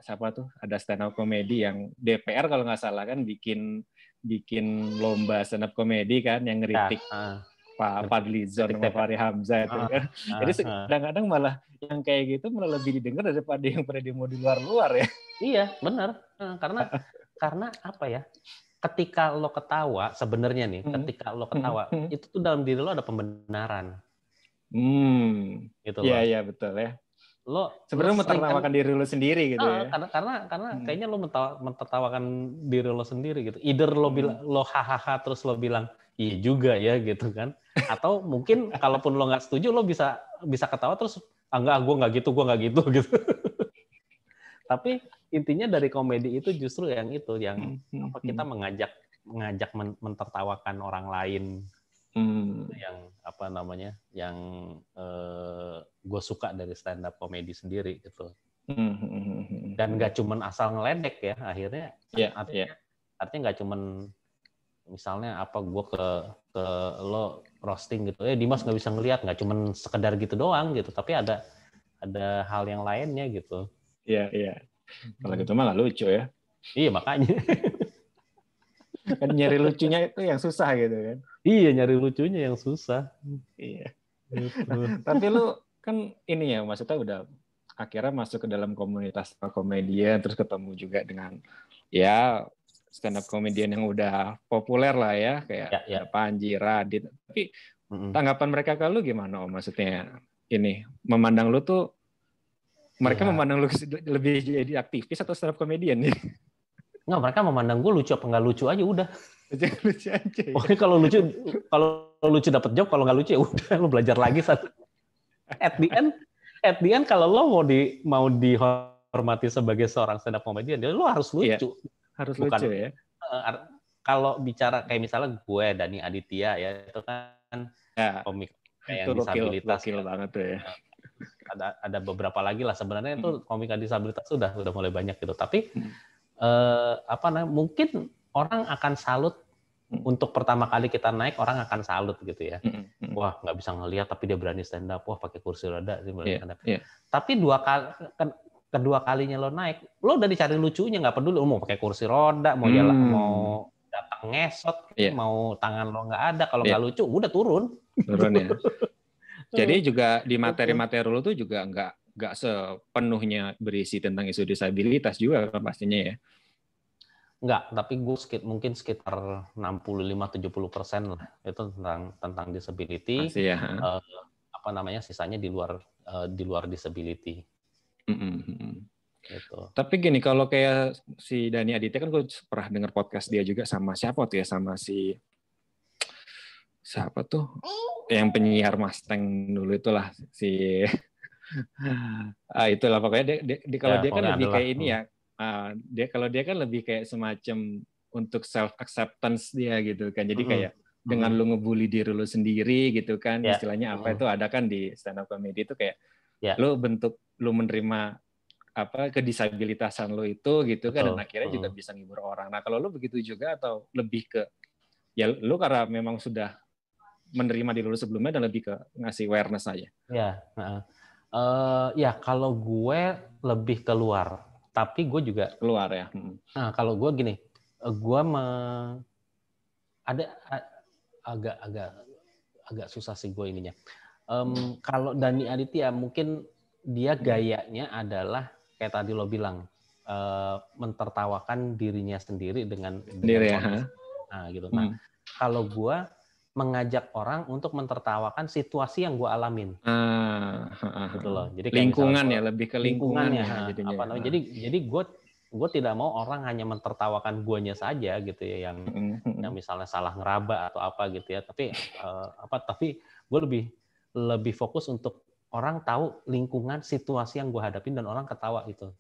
siapa tuh ada stand up comedy yang DPR kalau nggak salah kan bikin bikin lomba stand up komedi kan yang ngeritik ya, uh. Pak Fadli Zon sama Fahri Hamzah itu kan. Jadi kadang-kadang malah yang kayak gitu malah lebih didengar daripada yang pada demo di luar-luar ya. Iya, benar. Karena karena apa ya? Ketika lo ketawa sebenarnya nih, hmm. ketika lo ketawa, hmm. itu tuh dalam diri lo ada pembenaran. Hmm. Gitu Iya, iya betul ya lo sebenarnya mentertawakan diri lo sendiri gitu uh, ya. karena karena karena hmm. kayaknya lo mentertawakan diri lo sendiri gitu. Either lo hmm. bilang lo hahaha terus lo bilang iya juga ya gitu kan. Atau mungkin kalaupun lo nggak setuju lo bisa bisa ketawa terus ah, enggak gue nggak gitu gue nggak gitu gitu. Tapi intinya dari komedi itu justru yang itu yang hmm, hmm, apa kita mengajak mengajak mentertawakan orang lain Hmm. yang apa namanya yang eh, gue suka dari stand up komedi sendiri gitu hmm. hmm, hmm dan nggak cuman asal ngeledek ya akhirnya yeah, artinya yeah. artinya nggak cuman misalnya apa gue ke ke lo roasting gitu eh Dimas nggak bisa ngelihat nggak cuman sekedar gitu doang gitu tapi ada ada hal yang lainnya gitu iya yeah, iya yeah. kalau gitu malah lucu ya iya makanya kan nyari lucunya itu yang susah gitu kan iya nyari lucunya yang susah iya gitu. tapi lu kan ini ya maksudnya udah akhirnya masuk ke dalam komunitas komedian terus ketemu juga dengan ya stand up komedian yang udah populer lah ya kayak ya, ya. Panji Radit tapi mm-hmm. tanggapan mereka ke lu gimana om maksudnya ini memandang lu tuh mereka ya. memandang lu lebih jadi aktivis atau stand up komedian nih Nggak, mereka memandang gue lucu apa nggak lucu aja udah. lucu aja. Ya? Pokoknya kalau lucu, kalau lucu dapat job, kalau nggak lucu ya udah, lu belajar lagi satu. At the end, at the end kalau lo mau di mau dihormati sebagai seorang stand up comedian, ya lo harus lucu. Iya, harus Bukan, lucu ya. Uh, kalau bicara kayak misalnya gue Dani Aditya ya itu kan ya, komik kayak itu disabilitas wakil, wakil banget tuh ya. Ada ada beberapa lagi lah sebenarnya itu hmm. komika disabilitas sudah sudah mulai banyak gitu. Tapi hmm eh, apa namanya mungkin orang akan salut hmm. untuk pertama kali kita naik orang akan salut gitu ya hmm, hmm. wah nggak bisa ngelihat tapi dia berani stand up wah pakai kursi roda dia berani yeah, stand up yeah. tapi dua kali kedua kalinya lo naik lo udah dicari lucunya nggak peduli lo mau pakai kursi roda mau hmm. jalan mau datang ngesot yeah. mau tangan lo nggak ada kalau nggak yeah. lucu udah turun turun ya jadi juga di materi-materi lo tuh juga nggak nggak sepenuhnya berisi tentang isu disabilitas juga kan pastinya ya. Enggak, tapi gue sekit, mungkin sekitar 65-70 persen lah itu tentang tentang disability. Masih ya. Uh, apa namanya sisanya di luar uh, di luar disability. Mm -hmm. Gitu. Tapi gini kalau kayak si Dani Aditya kan gue pernah dengar podcast dia juga sama siapa tuh ya sama si siapa tuh yang penyiar Mustang dulu itulah si ah itulah pokoknya dia, dia, dia kalau ya, dia kan lebih adalah. kayak ini ya uh, dia kalau dia kan lebih kayak semacam untuk self acceptance dia gitu kan jadi kayak mm -hmm. dengan lu ngebully diri lu sendiri gitu kan yeah. istilahnya apa mm -hmm. itu ada kan di stand up comedy itu kayak yeah. lu bentuk lu menerima apa kedisabilitasan lo itu gitu kan dan akhirnya juga bisa ngibur orang. Nah kalau lu begitu juga atau lebih ke ya lu karena memang sudah menerima diri lu sebelumnya dan lebih ke ngasih awareness aja. Ya. Uh, Uh, ya kalau gue lebih keluar, tapi gue juga keluar ya. Hmm. Nah kalau gue gini, eh, gue me, ada agak agak agak susah sih gue ininya. Um, kalau Dani Aditya mungkin dia gayanya adalah kayak tadi lo bilang uh, mentertawakan dirinya sendiri dengan, sendiri dengan ya. Nah gitu. Nah hmm. kalau gue mengajak orang untuk mentertawakan situasi yang gue alamin. Ah, gitu loh. Jadi lingkungan ya, lebih ke lingkungan, ya. Jadinya. Apa namanya? Jadi jadi gue gue tidak mau orang hanya mentertawakan guanya saja gitu ya yang mm-hmm. yang misalnya salah ngeraba atau apa gitu ya tapi uh, apa tapi gue lebih lebih fokus untuk orang tahu lingkungan situasi yang gue hadapin dan orang ketawa itu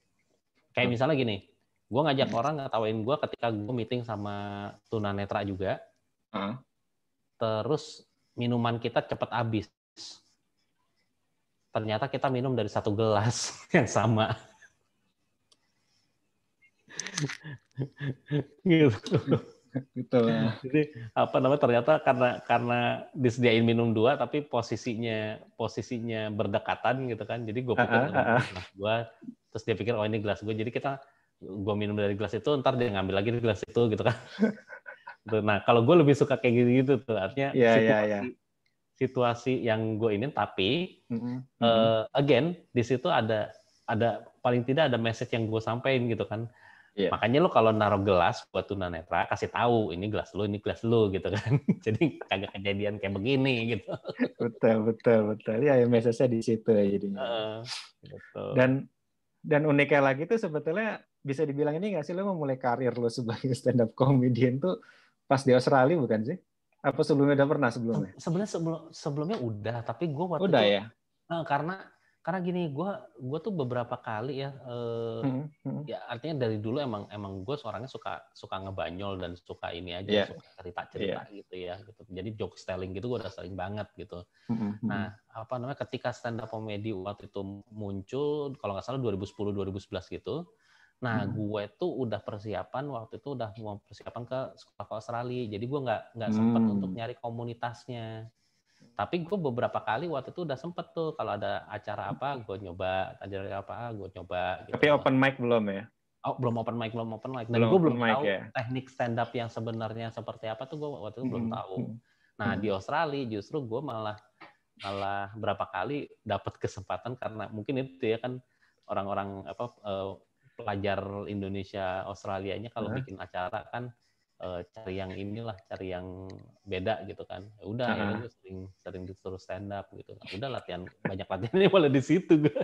kayak misalnya gini gue ngajak orang ngetawain gue ketika gue meeting sama tunanetra juga terus minuman kita cepat habis. Ternyata kita minum dari satu gelas yang sama. gitu. gitu Jadi apa namanya ternyata karena karena disediain minum dua tapi posisinya posisinya berdekatan gitu kan. Jadi gue pikir uh, uh, uh. gelas gue terus dia pikir oh ini gelas gue. Jadi kita gue minum dari gelas itu ntar dia ngambil lagi di gelas itu gitu kan. Nah, kalau gue lebih suka kayak gitu-gitu tuh, artinya yeah, situasi, yeah, yeah. situasi yang gue ini tapi Mm-mm. eh, again di situ ada ada paling tidak ada message yang gue sampaikan gitu kan Iya. makanya lo kalau naruh gelas buat tunanetra kasih tahu ini gelas lo ini gelas lo gitu kan jadi kagak kejadian kayak begini gitu betul betul betul ya ya message-nya di situ ya jadinya Eh, gitu. dan dan uniknya lagi tuh sebetulnya bisa dibilang ini nggak sih lo memulai karir lo sebagai stand up comedian tuh pas di Australia bukan sih apa sebelumnya udah pernah sebelumnya sebenarnya sebelum sebelumnya udah tapi gue waktu udah itu ya eh, karena karena gini gue gue tuh beberapa kali ya eh, Mm, mm. ya artinya dari dulu emang emang gue orangnya suka suka ngebanyol dan suka ini aja Iya. suka cerita cerita gitu ya gitu jadi joke telling gitu gue udah sering banget gitu Mm, mm, mm. nah apa namanya ketika stand up comedy waktu itu muncul kalau nggak salah 2010 2011 gitu nah Hmm. gue tuh udah persiapan waktu itu udah mau persiapan ke sekolah ke Australia jadi gue nggak nggak sempet Hmm. untuk nyari komunitasnya tapi gue beberapa kali waktu itu udah sempet tuh kalau ada acara apa gue nyoba acara apa gue nyoba gitu tapi open mic belum ya Oh, belum open mic, belum open mic. Dan Belum gue belum mic, tahu ya. teknik stand up yang sebenarnya seperti apa tuh gue waktu itu belum Mm, tahu. mm. Nah, Hmm. di Australia justru gue malah malah berapa kali dapat kesempatan karena mungkin itu ya kan orang-orang apa eh, pelajar Indonesia Australianya kalau Hah? bikin acara kan eh, cari yang inilah, cari yang beda gitu kan. Ya udah, akhirnya gue sering sering disuruh stand up gitu. Nah, udah latihan banyak latihannya malah di situ gue.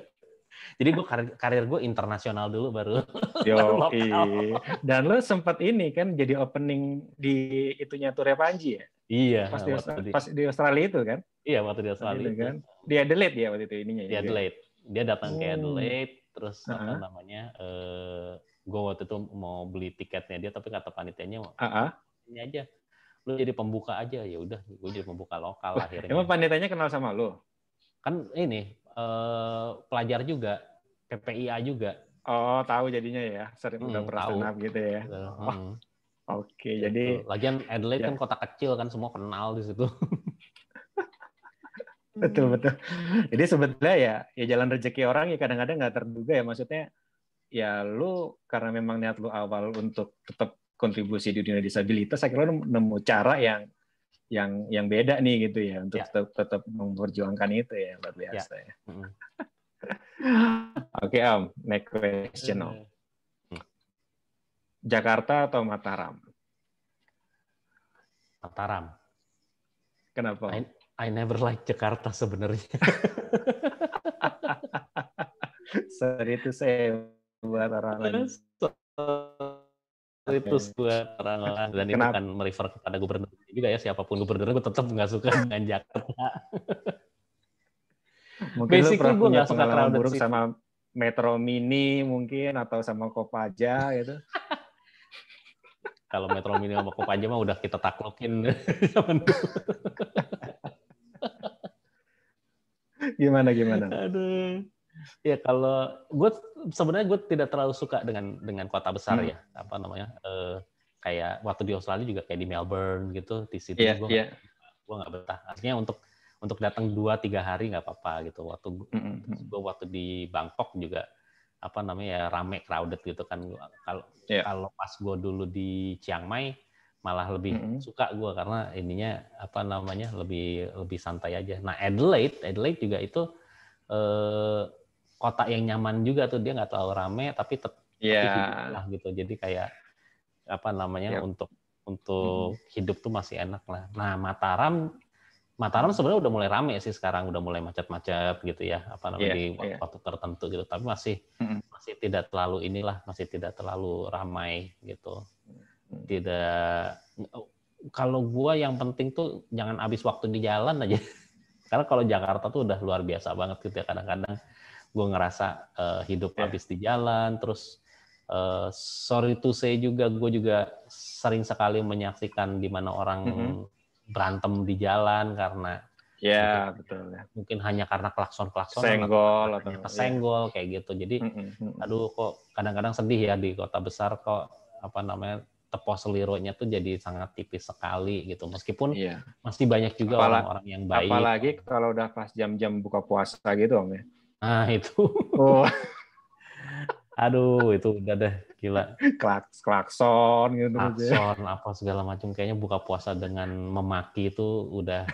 Jadi gue karir, karir gue internasional dulu baru Yo, lokal. dan lo sempat ini kan jadi opening di itunya Ture Panji ya Iya, pas di, di, pas di Australia itu kan iya waktu di Australia itu. kan? di Adelaide ya waktu itu ininya Di ya? Adelaide. Dia datang ke Oh. Adelaide, terus apa Uh-huh. namanya? Eh, gue waktu itu mau beli tiketnya dia, tapi kata panitianya Ah, ah. ini aja, lu jadi pembuka aja ya udah, gue jadi pembuka lokal akhirnya. emang panitanya kenal sama lo Kan ini eh, pelajar juga, PPIA juga. oh tahu jadinya ya sering udah Hmm, pernah tahu. stand up gitu ya. Oh, Hmm, oke gitu. jadi lagian Adelaide Ya. kan kota kecil kan semua kenal di situ. betul betul jadi sebetulnya ya ya jalan rezeki orang ya kadang-kadang nggak terduga ya maksudnya ya lu karena memang niat lu awal untuk tetap kontribusi di dunia disabilitas akhirnya lu nemu cara yang yang yang beda nih gitu ya untuk Ya. tetap, tetap memperjuangkan itu ya luar biasa ya. Hmm. Oke Om, next question Om. Jakarta atau Mataram? Mataram. Kenapa? I, I never like Jakarta sebenarnya. Sorry itu saya buat orang lain. itu buat orang-orang dan itu Kenapa? kan merefer kepada gubernur juga ya siapa pun gubernurnya gue tetap nggak suka dengan Jakarta. Mungkin lu Basically pernah gua punya pengalaman buruk city. sama Metro Mini mungkin atau sama Kopaja gitu. Kalau Metro Mini sama Kopaja mah udah kita taklukin zaman dulu. Gimana gimana? Aduh. Ya kalau gue sebenarnya gue tidak terlalu suka dengan dengan kota besar Hmm. ya apa namanya eh, kayak waktu di Australia juga kayak di Melbourne gitu di situ Iya, gue iya. gue nggak betah. Artinya untuk untuk datang dua tiga hari nggak apa-apa gitu. Waktu Mm-mm. gue waktu di Bangkok juga apa namanya ya rame crowded gitu kan. Kalau Iya. kalau pas gue dulu di Chiang Mai malah lebih Mm-mm. suka gue karena ininya apa namanya lebih lebih santai aja. Nah Adelaide Adelaide juga itu eh, kota yang nyaman juga tuh dia nggak terlalu rame tapi tetap hidup lah gitu. Jadi kayak apa namanya Yap. untuk untuk hidup tuh masih enak lah. Nah Mataram Mataram sebenarnya udah mulai rame sih sekarang udah mulai macet-macet gitu ya apa namanya Iya, di iya. waktu tertentu gitu. Tapi masih Mm-mm. masih tidak terlalu inilah masih tidak terlalu ramai gitu. Mm. Tidak kalau gua yang penting tuh jangan habis waktu di jalan aja. Karena kalau Jakarta tuh udah luar biasa banget gitu ya kadang-kadang gue ngerasa eh, hidup Ya. habis di jalan terus eh, sorry to say juga gue juga sering sekali menyaksikan di mana orang Mhm. berantem di jalan karena Ya, betul ya. mungkin hanya karena klakson-klakson Senggol atau hanya kesenggol kayak gitu jadi Mm-mm, mm-mm. aduh kok kadang-kadang sedih ya di kota besar kok apa namanya tepos selirunya tuh jadi sangat tipis sekali gitu meskipun Iya. masih banyak juga orang-orang yang baik Apalagi kalau udah pas jam-jam buka puasa gitu Om ya. nah itu Oh, aduh itu udah deh gila klaks klakson gitu terus ya. akson apa segala macam kayaknya buka puasa dengan memaki itu udah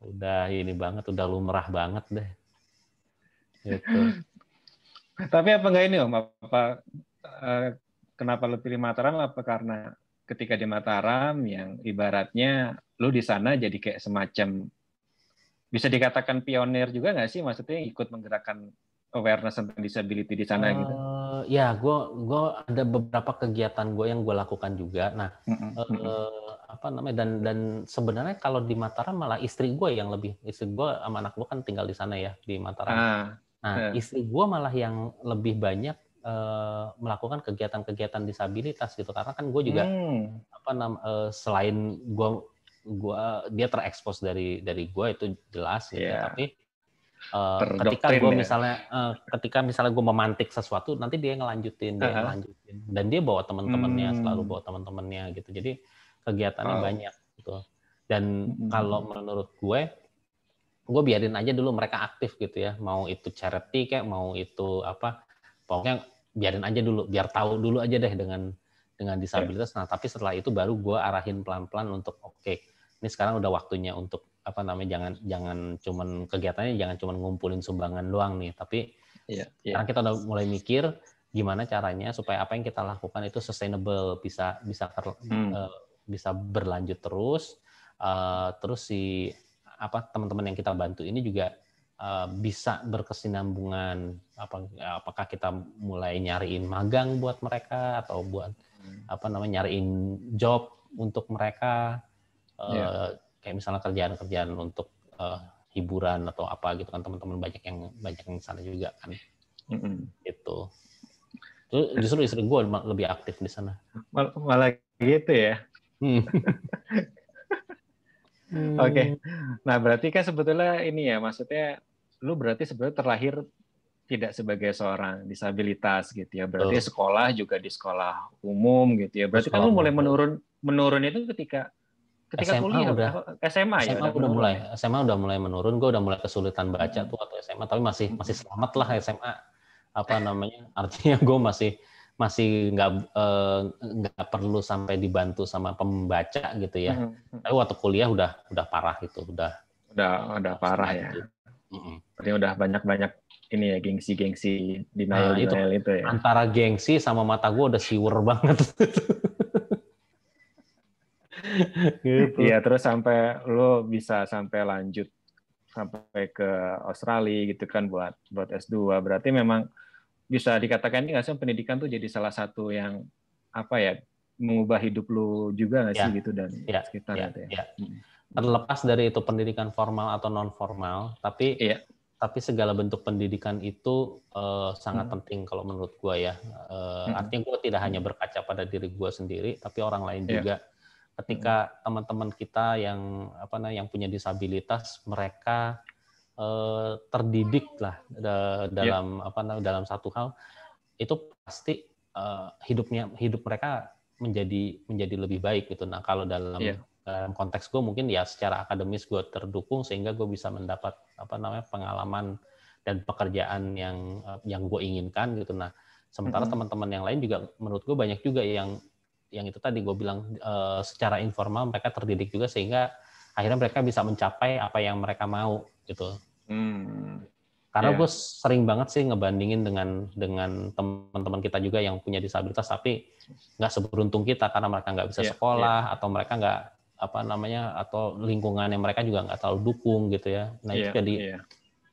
udah ini banget, udah lumrah banget deh. Gitu. Tapi apa enggak ini Om? Apa uh, kenapa lu pilih Mataram? Apa karena ketika di Mataram yang ibaratnya lu di sana jadi kayak semacam bisa dikatakan pionir juga nggak sih? Maksudnya ikut menggerakkan awareness tentang disability di sana uh, gitu? Ya, gue gue ada beberapa kegiatan gue yang gue lakukan juga. Nah, mm -hmm. uh, apa namanya dan dan sebenarnya kalau di Mataram malah istri gue yang lebih istri gue sama anak gue kan tinggal di sana ya di Mataram. Ah, nah, yeah. istri gue malah yang lebih banyak uh, melakukan kegiatan-kegiatan disabilitas gitu karena kan gue juga hmm. apa nam uh, selain gue gua dia terekspos dari dari gue itu jelas gitu yeah. tapi Uh, ketika gue ya. misalnya uh, ketika misalnya gue memantik sesuatu nanti dia ngelanjutin dia uh -huh. ngelanjutin dan dia bawa teman-temannya hmm. selalu bawa teman-temannya gitu jadi kegiatannya oh. banyak gitu. Dan hmm. kalau menurut gue, gue biarin aja dulu mereka aktif gitu ya. Mau itu charity kayak mau itu apa, pokoknya biarin aja dulu, biar tahu dulu aja deh dengan dengan disabilitas. Nah, tapi setelah itu baru gue arahin pelan-pelan untuk oke, okay, ini sekarang udah waktunya untuk apa namanya jangan jangan cuman kegiatannya jangan cuman ngumpulin sumbangan doang nih, tapi yeah, yeah. sekarang kita udah mulai mikir gimana caranya supaya apa yang kita lakukan itu sustainable bisa bisa ter, hmm. uh, bisa berlanjut terus uh, terus si apa teman-teman yang kita bantu ini juga bisa berkesinambungan apa apakah kita mulai nyariin magang buat mereka atau buat hmm. apa namanya nyariin job untuk mereka uh, yeah. kayak misalnya kerjaan-kerjaan untuk uh, hiburan atau apa gitu kan teman-teman banyak yang banyak yang sana juga kan mm -hmm. itu justru istri gue lebih aktif di sana Mal malah gitu ya Hmm. Oke. Okay. Nah, berarti kan sebetulnya ini ya, maksudnya lu berarti sebetulnya terlahir tidak sebagai seorang disabilitas gitu ya. Berarti oh. sekolah juga di sekolah umum gitu ya. Berarti sekolah lu mulai menurun menurun itu ketika ketika SMA kuliah udah SMA, SMA ya SMA udah, mulai SMA udah mulai menurun gue udah mulai kesulitan baca hmm. tuh atau SMA tapi masih masih selamat lah SMA apa namanya artinya gue masih masih nggak eh, nggak uh, perlu sampai dibantu sama pembaca gitu ya. Mm -hmm. Tapi waktu kuliah udah udah parah itu, udah udah udah parah ya. Mm -hmm. udah banyak-banyak ini ya gengsi-gengsi denial nah, itu, itu ya. Antara gengsi sama mata gue udah siwer banget. gitu. Iya, terus sampai lo bisa sampai lanjut sampai ke Australia gitu kan buat buat S2. Berarti memang bisa dikatakan ini nggak sih pendidikan tuh jadi salah satu yang apa ya mengubah hidup lu juga nggak sih ya, gitu dan ya, sekitar ya, gitu ya. ya. Hmm. Terlepas dari itu pendidikan formal atau non formal, tapi ya. tapi segala bentuk pendidikan itu uh, sangat hmm. penting kalau menurut gua ya. Uh, hmm. Artinya gua tidak hanya berkaca pada diri gua sendiri, tapi orang lain ya. juga. Ketika teman-teman kita yang apa namanya yang punya disabilitas, mereka Eh, terdidik lah dalam yeah. apa namanya dalam satu hal itu pasti uh, hidupnya hidup mereka menjadi menjadi lebih baik gitu. Nah kalau dalam yeah. Dalam konteks gue mungkin ya secara akademis gue terdukung sehingga gue bisa mendapat apa namanya pengalaman dan pekerjaan yang yang gue inginkan gitu. Nah sementara mm-hmm. teman-teman yang lain juga menurut gue banyak juga yang yang itu tadi gue bilang uh, secara informal mereka terdidik juga sehingga akhirnya mereka bisa mencapai apa yang mereka mau gitu. Hmm. Karena yeah. gue sering banget sih ngebandingin dengan dengan teman-teman kita juga yang punya disabilitas tapi nggak seberuntung kita karena mereka nggak bisa yeah, sekolah yeah. atau mereka nggak apa namanya atau lingkungan yang mereka juga nggak terlalu dukung gitu ya. Nah yeah, itu jadi yeah.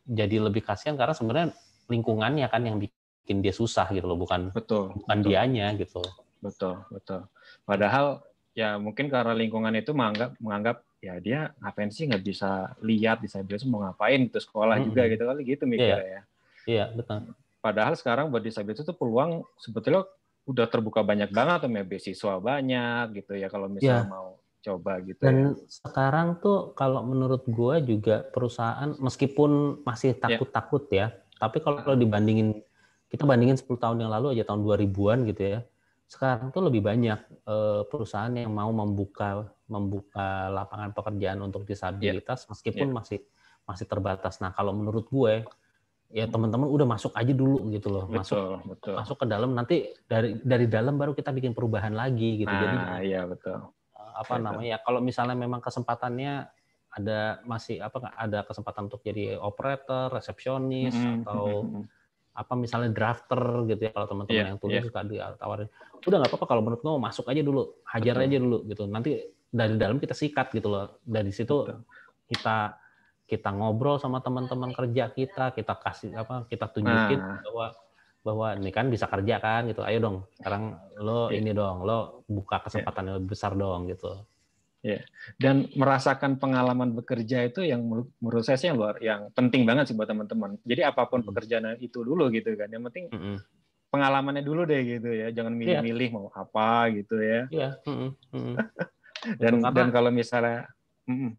jadi lebih kasihan karena sebenarnya lingkungannya kan yang bikin dia susah gitu loh bukan betul, bukan betul. dianya gitu. Betul betul. Padahal ya mungkin karena lingkungan itu menganggap menganggap ya dia ngapain sih nggak bisa lihat disabilitas mau ngapain itu sekolah hmm. juga gitu kali gitu mikirnya yeah. ya. Iya betul. Padahal sekarang buat disabilitas itu peluang sebetulnya udah terbuka banyak banget ya beasiswa banyak gitu ya kalau misalnya yeah. mau coba gitu. Dan ya. sekarang tuh kalau menurut gue juga perusahaan meskipun masih ya. takut-takut ya, tapi kalau dibandingin kita bandingin 10 tahun yang lalu aja tahun 2000-an gitu ya sekarang tuh lebih banyak uh, perusahaan yang mau membuka membuka lapangan pekerjaan untuk disabilitas yeah. meskipun yeah. masih masih terbatas. Nah, kalau menurut gue ya teman-teman udah masuk aja dulu gitu loh. Betul, masuk betul. masuk ke dalam nanti dari dari dalam baru kita bikin perubahan lagi gitu. Nah, Jadi iya betul. Apa betul. namanya ya kalau misalnya memang kesempatannya ada masih apa nggak ada kesempatan untuk jadi operator, resepsionis mm -hmm. atau mm -hmm. apa misalnya drafter gitu ya kalau teman-teman yeah, yang tulis yeah. suka ditawarin. Udah nggak apa-apa kalau menurut kamu masuk aja dulu, hajar Betul. aja dulu gitu. Nanti dari dalam kita sikat gitu loh. Dari situ Betul. kita kita ngobrol sama teman-teman kerja kita, kita kasih apa, kita tunjukin nah. bahwa bahwa ini kan bisa kerja kan gitu. Ayo dong, sekarang lo yeah. ini dong, lo buka kesempatan yeah. yang lebih besar dong gitu. Ya, dan merasakan pengalaman bekerja itu yang menurut saya sih yang luar, yang penting banget sih buat teman-teman. Jadi apa pun hmm. pekerjaan itu dulu gitu kan, yang penting mm -hmm. pengalamannya dulu deh gitu ya, jangan iya. milih-milih yeah. mau apa gitu ya. Iya. Mm -hmm. dan Karena, dan kalau misalnya, mm,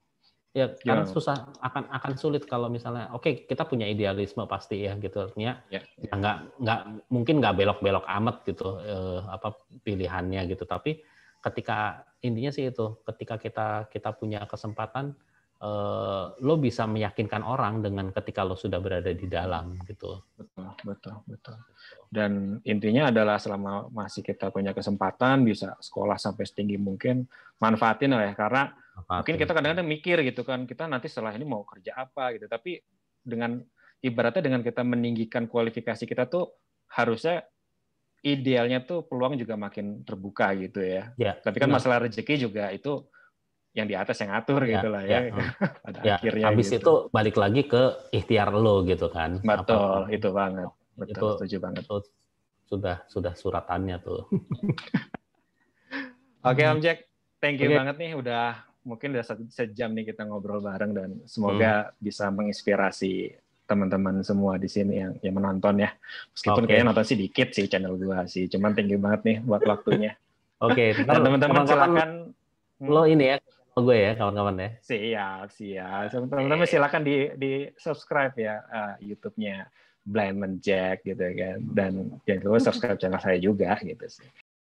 ya karena susah akan akan sulit kalau misalnya, oke okay, kita punya idealisme pasti ya gitu, artinya yeah. ya nggak nggak mungkin nggak belok-belok amat gitu eh, apa pilihannya gitu, tapi ketika intinya sih itu ketika kita kita punya kesempatan uh, lo bisa meyakinkan orang dengan ketika lo sudah berada di dalam gitu. Betul betul betul. Dan intinya adalah selama masih kita punya kesempatan bisa sekolah sampai setinggi mungkin manfaatin lah ya. Karena manfaatin. mungkin kita kadang-kadang mikir gitu kan kita nanti setelah ini mau kerja apa gitu tapi dengan ibaratnya dengan kita meninggikan kualifikasi kita tuh harusnya idealnya tuh peluang juga makin terbuka gitu ya. ya Tapi kan masalah rezeki juga itu yang di atas yang atur ya, gitu lah ya. ya. Pada ya, akhirnya habis gitu. itu balik lagi ke ikhtiar lo gitu kan. Betul, Apa, itu banget. Betul, itu, setuju banget. Itu sudah sudah suratannya tuh. Oke Om Jack, thank you okay. banget nih udah mungkin udah sejam nih kita ngobrol bareng dan semoga hmm. bisa menginspirasi teman-teman semua di sini yang yang menonton ya. Meskipun okay. kayaknya nonton sih dikit sih channel gua sih. Cuman tinggi banget nih buat waktunya. Oke, okay, teman-teman silakan hmm. lo ini ya gue ya kawan-kawan ya. Siap, siap. Teman-teman silakan di di subscribe ya uh, YouTube-nya Blind Man Jack gitu kan dan jangan lupa subscribe channel saya juga gitu sih.